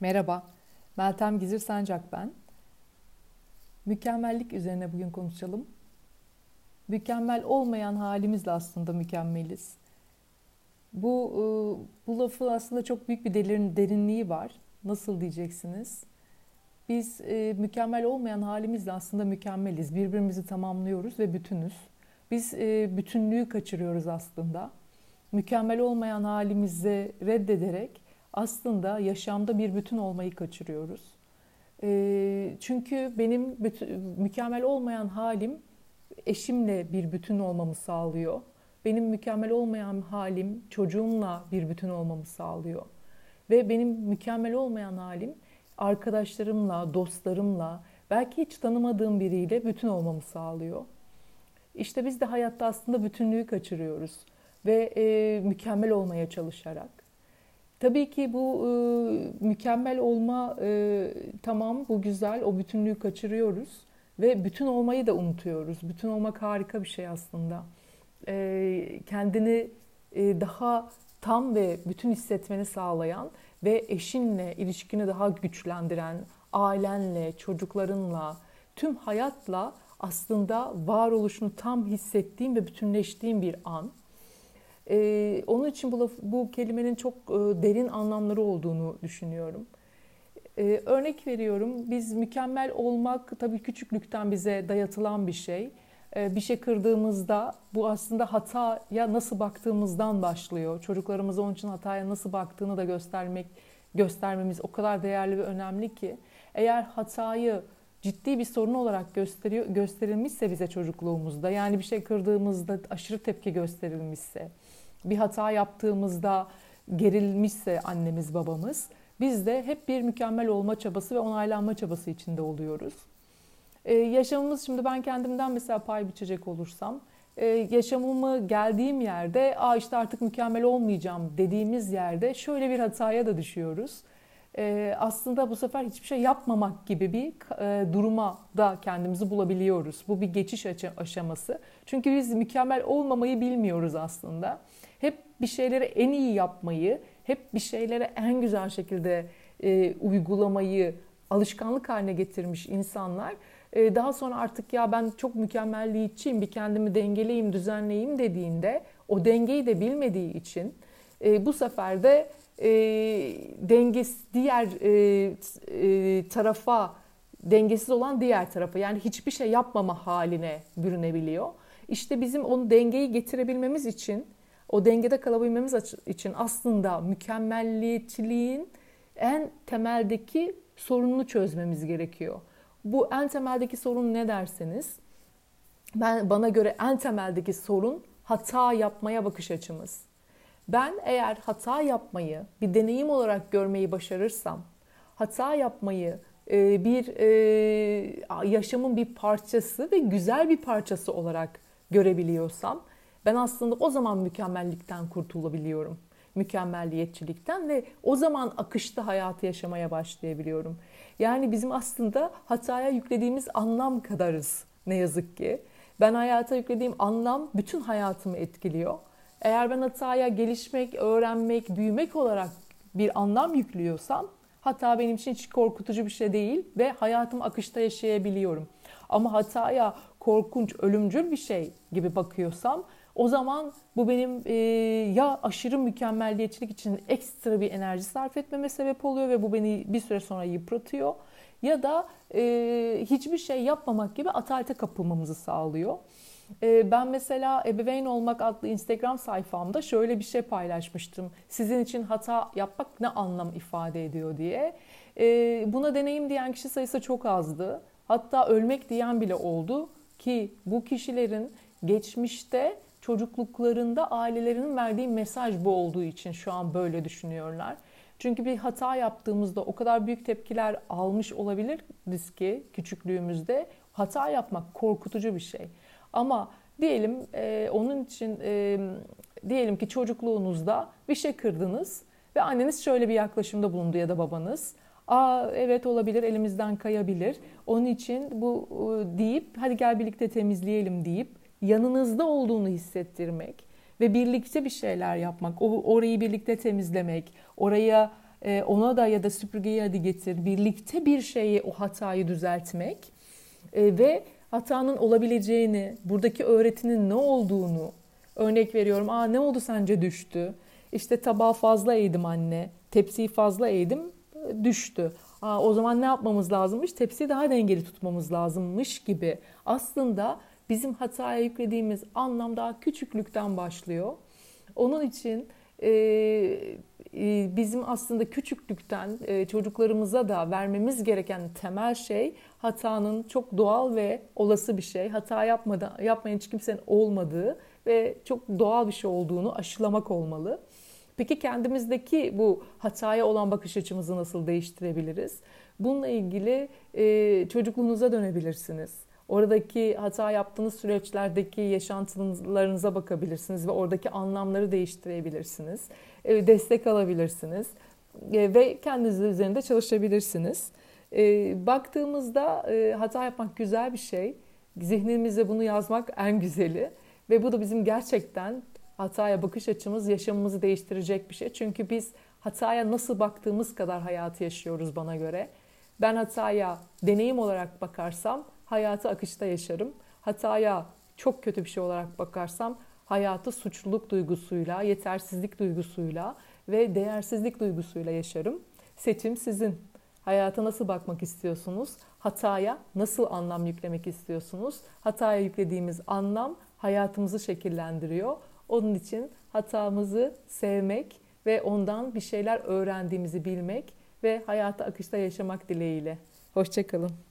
Merhaba, Meltem Gizir Sancak ben. Mükemmellik üzerine bugün konuşalım. Mükemmel olmayan halimizle aslında mükemmeliz. Bu e, bu lafın aslında çok büyük bir derin, derinliği var. Nasıl diyeceksiniz? Biz e, mükemmel olmayan halimizle aslında mükemmeliz. Birbirimizi tamamlıyoruz ve bütünüz. Biz e, bütünlüğü kaçırıyoruz aslında. Mükemmel olmayan halimizi reddederek aslında yaşamda bir bütün olmayı kaçırıyoruz. E, çünkü benim mükemmel olmayan halim eşimle bir bütün olmamı sağlıyor. Benim mükemmel olmayan halim çocuğumla bir bütün olmamı sağlıyor. Ve benim mükemmel olmayan halim arkadaşlarımla, dostlarımla, belki hiç tanımadığım biriyle bütün olmamı sağlıyor. İşte biz de hayatta aslında bütünlüğü kaçırıyoruz ve e, mükemmel olmaya çalışarak. Tabii ki bu e, mükemmel olma e, tamam bu güzel o bütünlüğü kaçırıyoruz ve bütün olmayı da unutuyoruz. Bütün olmak harika bir şey aslında. E, kendini e, daha tam ve bütün hissetmeni sağlayan ve eşinle ilişkini daha güçlendiren, ailenle, çocuklarınla, tüm hayatla aslında varoluşunu tam hissettiğim ve bütünleştiğim bir an. Ee, onun için bu, laf, bu kelimenin çok e, derin anlamları olduğunu düşünüyorum. Ee, örnek veriyorum, biz mükemmel olmak tabii küçüklükten bize dayatılan bir şey. Ee, bir şey kırdığımızda bu aslında hataya nasıl baktığımızdan başlıyor. Çocuklarımıza onun için hataya nasıl baktığını da göstermek göstermemiz o kadar değerli ve önemli ki eğer hatayı ciddi bir sorun olarak gösteriyor gösterilmişse bize çocukluğumuzda yani bir şey kırdığımızda aşırı tepki gösterilmişse bir hata yaptığımızda gerilmişse annemiz babamız biz de hep bir mükemmel olma çabası ve onaylanma çabası içinde oluyoruz. Ee, yaşamımız şimdi ben kendimden mesela pay biçecek olursam e, yaşamımı geldiğim yerde Aa işte artık mükemmel olmayacağım dediğimiz yerde şöyle bir hataya da düşüyoruz. E, aslında bu sefer hiçbir şey yapmamak gibi bir e, duruma da kendimizi bulabiliyoruz. Bu bir geçiş aşaması. Çünkü biz mükemmel olmamayı bilmiyoruz aslında. Hep bir şeyleri en iyi yapmayı, hep bir şeylere en güzel şekilde e, uygulamayı alışkanlık haline getirmiş insanlar ee, daha sonra artık ya ben çok mükemmelliyetçiyim, bir kendimi dengeleyeyim, düzenleyeyim dediğinde o dengeyi de bilmediği için e, bu sefer de e, dengesi diğer e, tarafa dengesiz olan diğer tarafa yani hiçbir şey yapmama haline bürünebiliyor. İşte bizim onu dengeyi getirebilmemiz için, o dengede kalabilmemiz için aslında mükemmelliyetçiliğin en temeldeki sorununu çözmemiz gerekiyor. Bu en temeldeki sorun ne derseniz ben bana göre en temeldeki sorun hata yapmaya bakış açımız. Ben eğer hata yapmayı bir deneyim olarak görmeyi başarırsam, hata yapmayı e, bir e, yaşamın bir parçası ve güzel bir parçası olarak görebiliyorsam ben aslında o zaman mükemmellikten kurtulabiliyorum. Mükemmelliyetçilikten ve o zaman akışta hayatı yaşamaya başlayabiliyorum. Yani bizim aslında hataya yüklediğimiz anlam kadarız ne yazık ki. Ben hayata yüklediğim anlam bütün hayatımı etkiliyor. Eğer ben hataya gelişmek, öğrenmek, büyümek olarak bir anlam yüklüyorsam hata benim için hiç korkutucu bir şey değil ve hayatım akışta yaşayabiliyorum. Ama hataya korkunç, ölümcül bir şey gibi bakıyorsam o zaman bu benim e, ya aşırı mükemmelliyetçilik için ekstra bir enerji sarf etmeme sebep oluyor ve bu beni bir süre sonra yıpratıyor. Ya da e, hiçbir şey yapmamak gibi atalete kapılmamızı sağlıyor. E, ben mesela Ebeveyn Olmak adlı Instagram sayfamda şöyle bir şey paylaşmıştım. Sizin için hata yapmak ne anlam ifade ediyor diye. E, buna deneyim diyen kişi sayısı çok azdı. Hatta ölmek diyen bile oldu ki bu kişilerin geçmişte çocukluklarında ailelerinin verdiği mesaj bu olduğu için şu an böyle düşünüyorlar. Çünkü bir hata yaptığımızda o kadar büyük tepkiler almış olabiliriz ki küçüklüğümüzde hata yapmak korkutucu bir şey. Ama diyelim e, onun için e, diyelim ki çocukluğunuzda bir şey kırdınız ve anneniz şöyle bir yaklaşımda bulundu ya da babanız. Aa evet olabilir elimizden kayabilir. Onun için bu e, deyip hadi gel birlikte temizleyelim deyip yanınızda olduğunu hissettirmek ve birlikte bir şeyler yapmak, orayı birlikte temizlemek, oraya e, ona da ya da süpürgeyi hadi getir. Birlikte bir şeyi o hatayı düzeltmek e, ve hatanın olabileceğini, buradaki öğretinin ne olduğunu örnek veriyorum. Aa ne oldu sence düştü? İşte tabağı fazla eğdim anne, tepsiyi fazla eğdim, düştü. Aa, o zaman ne yapmamız lazımmış? Tepsiyi daha dengeli tutmamız lazımmış gibi. Aslında bizim hataya yüklediğimiz anlam daha küçüklükten başlıyor. Onun için bizim aslında küçüklükten e, çocuklarımıza da vermemiz gereken temel şey hatanın çok doğal ve olası bir şey. Hata yapmadan, yapmayan hiç kimsenin olmadığı ve çok doğal bir şey olduğunu aşılamak olmalı. Peki kendimizdeki bu hataya olan bakış açımızı nasıl değiştirebiliriz? Bununla ilgili e, çocukluğunuza dönebilirsiniz. Oradaki hata yaptığınız süreçlerdeki yaşantılarınıza bakabilirsiniz ve oradaki anlamları değiştirebilirsiniz. E, destek alabilirsiniz e, ve kendiniz üzerinde çalışabilirsiniz. E, baktığımızda hata yapmak güzel bir şey. Zihnimizde bunu yazmak en güzeli. Ve bu da bizim gerçekten hataya bakış açımız yaşamımızı değiştirecek bir şey. Çünkü biz hataya nasıl baktığımız kadar hayatı yaşıyoruz bana göre. Ben hataya deneyim olarak bakarsam hayatı akışta yaşarım. Hataya çok kötü bir şey olarak bakarsam hayatı suçluluk duygusuyla, yetersizlik duygusuyla ve değersizlik duygusuyla yaşarım. Seçim sizin. Hayata nasıl bakmak istiyorsunuz? Hataya nasıl anlam yüklemek istiyorsunuz? Hataya yüklediğimiz anlam hayatımızı şekillendiriyor. Onun için hatamızı sevmek ve ondan bir şeyler öğrendiğimizi bilmek ve hayata akışta yaşamak dileğiyle. Hoşçakalın.